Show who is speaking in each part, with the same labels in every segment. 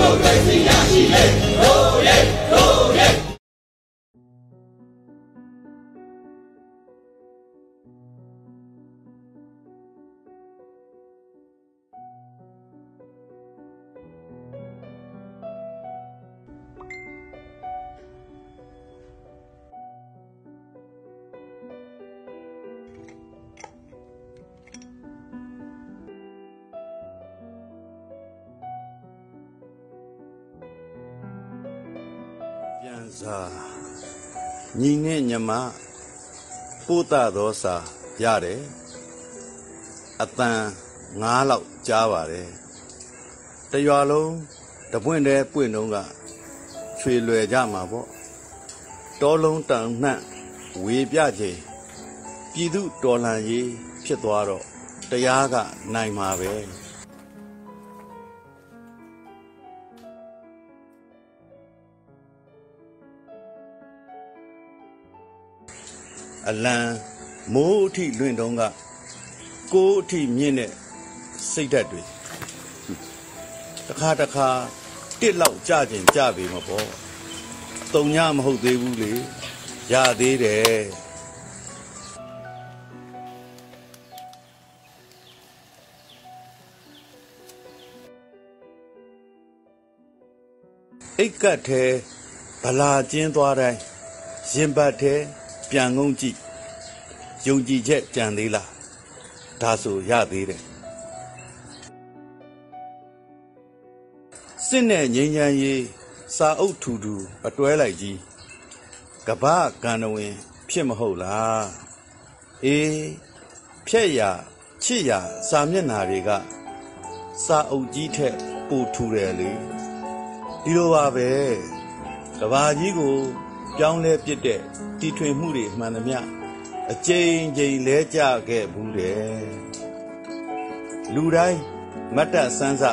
Speaker 1: မိုကရေစီရရှိ
Speaker 2: စားညီနဲ့ညမပို့တာသောစာရတယ်အတန်ငားလောက်ကြားပါတယ်တရွာလုံးတပွင့်တဲ့ပွင့်တုံးကချွေလွယ်ကြမှာပေါ့တောလုံးတန်နှံ့ဝေပြချိန်ပြည်သူတော်လှန်ရေးဖြစ်သွားတော့တရားကနိုင်မှာပဲ အလံမိုးအထိလွင့်တုံးကကိုးအထိမြင့်တဲ့စိတ်ဓာတ်တွေတခါတခါတစ်လောက်ကြကျင်ကြပေမပေါ့တုံညမဟုတ်သေးဘူးလေရသေးတယ်အိတ်ကတ်သေးဗလာကျင်းသွားတိုင်းရင်ပတ်သေး ပြန်ငုံကြည့်ယုံကြည်ချက်ကြံသေးလားဒါဆိုရသေးတယ်စစ်နဲ့ငြိမ်းချမ်းရေးစာအုပ်ထူထူအတွဲလိုက်ကြီးကပ္ပကံတော်ဝင်ဖြစ်မဟုတ်လားအေးဖြက်ရချစ်ရစာမျက်နာတွေကစာအုပ်ကြီးထက်ပိုထူတယ်လေဒီလိုပါပဲကဘာကြီးကို ပြောင်းလဲပြစ်တဲ့တီထွင်မှုတွေမှန်သမျှအကျဉ်းချင်းလဲကြခဲ့ဘူးတယ်လူတိုင်းမတ်တပ်ဆန်းစ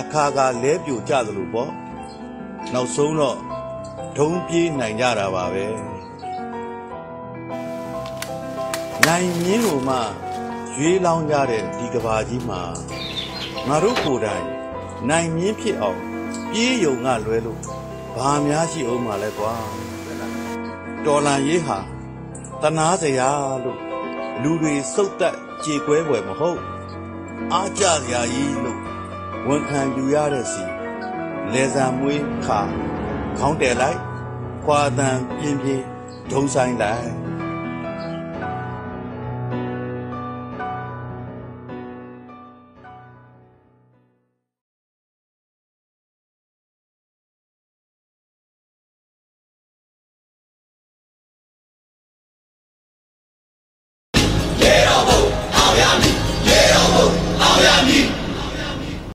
Speaker 2: အခါကလဲပြိုကြသလိုပေါ့နောက်ဆုံးတော့ဒုံပြေးနိုင်ကြတာပါပဲနိုင်မြင်းကိုမှရွေးလောင်းကြတဲ့ဒီကဘာကြီးမှာငါတို့ကိုယ်တိုင်နိုင်မြင်းဖြစ်အောင်ပြေးယုံကလွဲလို့ ဘာများရှိအောင်မလဲကွာတော်လန်ရေးဟာတနာစရာလို့လူတွေစုတ်တက်ကြေကွဲွယ်မဟုတ်အားကြစရာကြီးလို့ဝန်ခံယူရတဲ့စီလေဆံမွေးခါခေါင်းတယ်လိုက်ခွာတန်ပြင်းပြင်းဒုံဆိုင်လိုက်
Speaker 1: ရေတော်ဘုံ